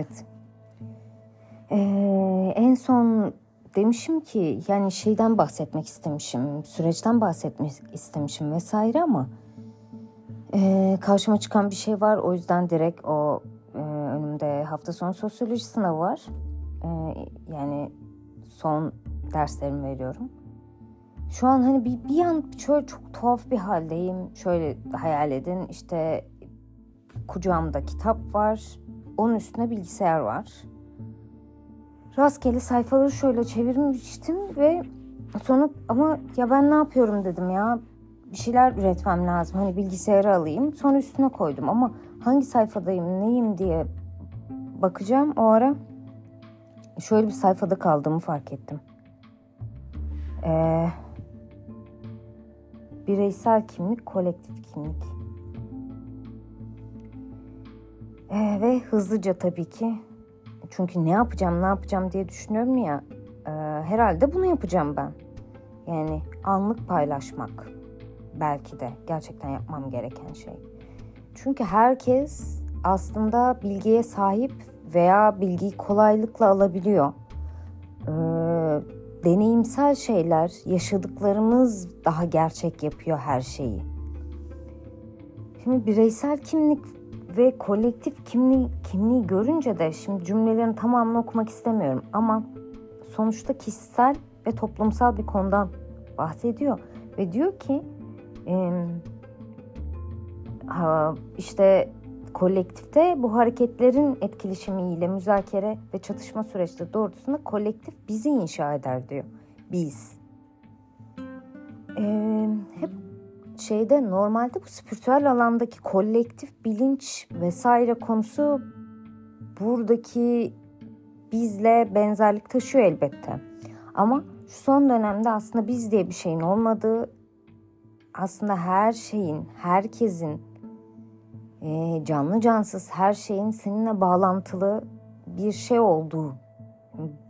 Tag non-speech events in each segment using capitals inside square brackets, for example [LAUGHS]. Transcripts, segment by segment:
Evet. Ee, en son demişim ki yani şeyden bahsetmek istemişim, süreçten bahsetmek istemişim vesaire ama e, karşıma çıkan bir şey var. O yüzden direkt o e, önümde hafta sonu sosyoloji sınavı var. E, yani son derslerimi veriyorum. Şu an hani bir, bir an şöyle çok tuhaf bir haldeyim. Şöyle hayal edin işte kucağımda kitap var. Onun üstüne bilgisayar var. Rastgele sayfaları şöyle çevirmiştim ve sonra ama ya ben ne yapıyorum dedim ya bir şeyler üretmem lazım. Hani bilgisayarı alayım. Sonra üstüne koydum ama hangi sayfadayım, neyim diye bakacağım o ara şöyle bir sayfada kaldığımı fark ettim. Ee, bireysel kimlik, kolektif kimlik. Ee, ve hızlıca tabii ki. Çünkü ne yapacağım, ne yapacağım diye düşünüyorum ya. E, herhalde bunu yapacağım ben. Yani anlık paylaşmak belki de gerçekten yapmam gereken şey. Çünkü herkes aslında bilgiye sahip veya bilgiyi kolaylıkla alabiliyor. Ee, deneyimsel şeyler, yaşadıklarımız daha gerçek yapıyor her şeyi. Şimdi bireysel kimlik ve kolektif kimliği, kimliği görünce de şimdi cümlelerin tamamını okumak istemiyorum ama sonuçta kişisel ve toplumsal bir konudan bahsediyor ve diyor ki işte kolektifte bu hareketlerin etkileşimiyle müzakere ve çatışma süreçleri doğrultusunda kolektif bizi inşa eder diyor. Biz. Şeyde normalde bu spiritüel alandaki kolektif bilinç vesaire konusu buradaki bizle benzerlik taşıyor elbette. Ama şu son dönemde aslında biz diye bir şeyin olmadığı, aslında her şeyin, herkesin, e, canlı cansız her şeyin seninle bağlantılı bir şey olduğu.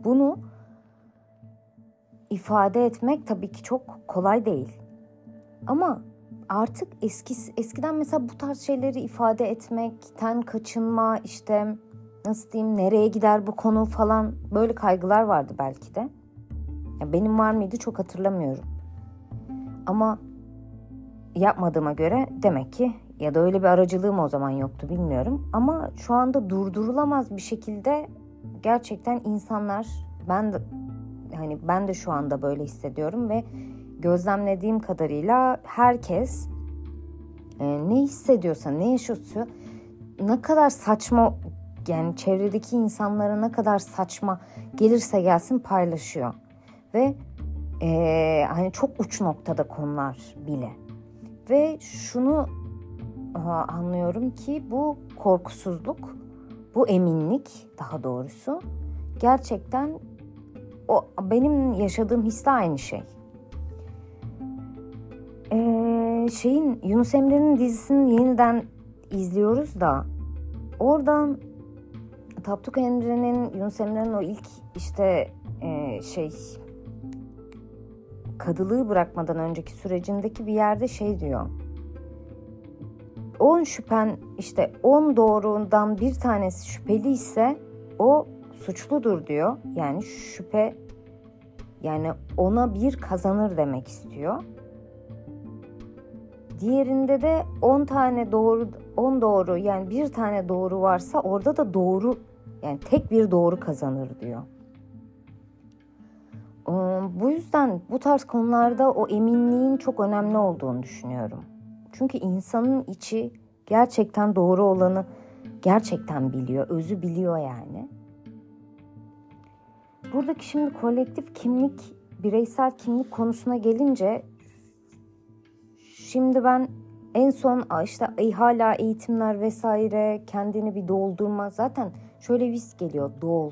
Bunu ifade etmek tabii ki çok kolay değil. Ama artık eski eskiden mesela bu tarz şeyleri ifade etmekten kaçınma işte nasıl diyeyim nereye gider bu konu falan böyle kaygılar vardı belki de. Ya benim var mıydı çok hatırlamıyorum. Ama yapmadığıma göre demek ki ya da öyle bir aracılığım o zaman yoktu bilmiyorum. Ama şu anda durdurulamaz bir şekilde gerçekten insanlar ben de hani ben de şu anda böyle hissediyorum ve gözlemlediğim kadarıyla herkes e, ne hissediyorsa, ne yaşıyorsa ne kadar saçma yani çevredeki insanlara ne kadar saçma gelirse gelsin paylaşıyor. Ve e, hani çok uç noktada konular bile. Ve şunu aha, anlıyorum ki bu korkusuzluk, bu eminlik daha doğrusu gerçekten o benim yaşadığım hisle aynı şey. Ee, şeyin Yunus Emre'nin dizisini yeniden izliyoruz da oradan Tapduk Emre'nin Yunus Emre'nin o ilk işte e, şey kadılığı bırakmadan önceki sürecindeki bir yerde şey diyor. 10 şüphen işte 10 doğrudan bir tanesi şüpheli ise o suçludur diyor. Yani şüphe yani ona bir kazanır demek istiyor. Diğerinde de 10 tane doğru 10 doğru yani bir tane doğru varsa orada da doğru yani tek bir doğru kazanır diyor. Bu yüzden bu tarz konularda o eminliğin çok önemli olduğunu düşünüyorum. Çünkü insanın içi gerçekten doğru olanı gerçekten biliyor, özü biliyor yani. Buradaki şimdi kolektif kimlik, bireysel kimlik konusuna gelince Şimdi ben en son işte hala eğitimler vesaire kendini bir doldurma zaten şöyle bir his geliyor dol.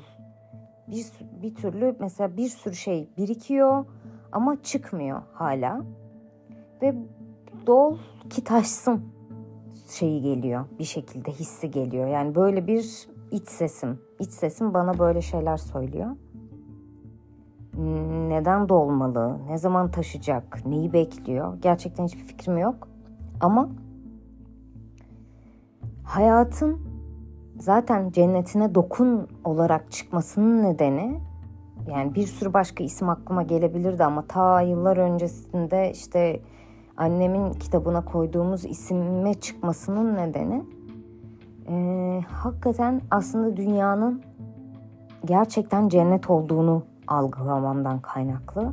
Bir, bir türlü mesela bir sürü şey birikiyor ama çıkmıyor hala. Ve dol ki taşsın şeyi geliyor bir şekilde hissi geliyor. Yani böyle bir iç sesim. İç sesim bana böyle şeyler söylüyor neden dolmalı, ne zaman taşıyacak, neyi bekliyor gerçekten hiçbir fikrim yok. Ama hayatın zaten cennetine dokun olarak çıkmasının nedeni yani bir sürü başka isim aklıma gelebilirdi ama ta yıllar öncesinde işte annemin kitabına koyduğumuz isime çıkmasının nedeni e, hakikaten aslında dünyanın gerçekten cennet olduğunu algılamamdan kaynaklı.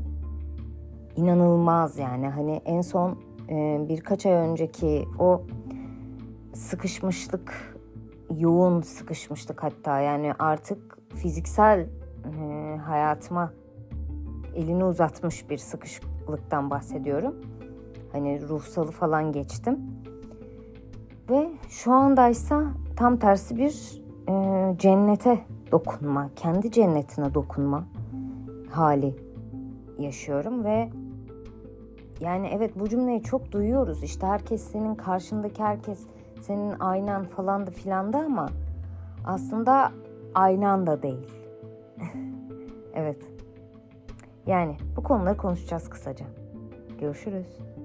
İnanılmaz yani hani en son e, birkaç ay önceki o sıkışmışlık, yoğun sıkışmışlık hatta yani artık fiziksel e, hayatıma elini uzatmış bir sıkışıklıktan bahsediyorum. Hani ruhsalı falan geçtim. Ve şu andaysa tam tersi bir e, cennete dokunma, kendi cennetine dokunma hali yaşıyorum ve yani evet bu cümleyi çok duyuyoruz. İşte herkes senin karşındaki herkes senin aynan falan da filan da ama aslında aynan da değil. [LAUGHS] evet. Yani bu konuları konuşacağız kısaca. Görüşürüz.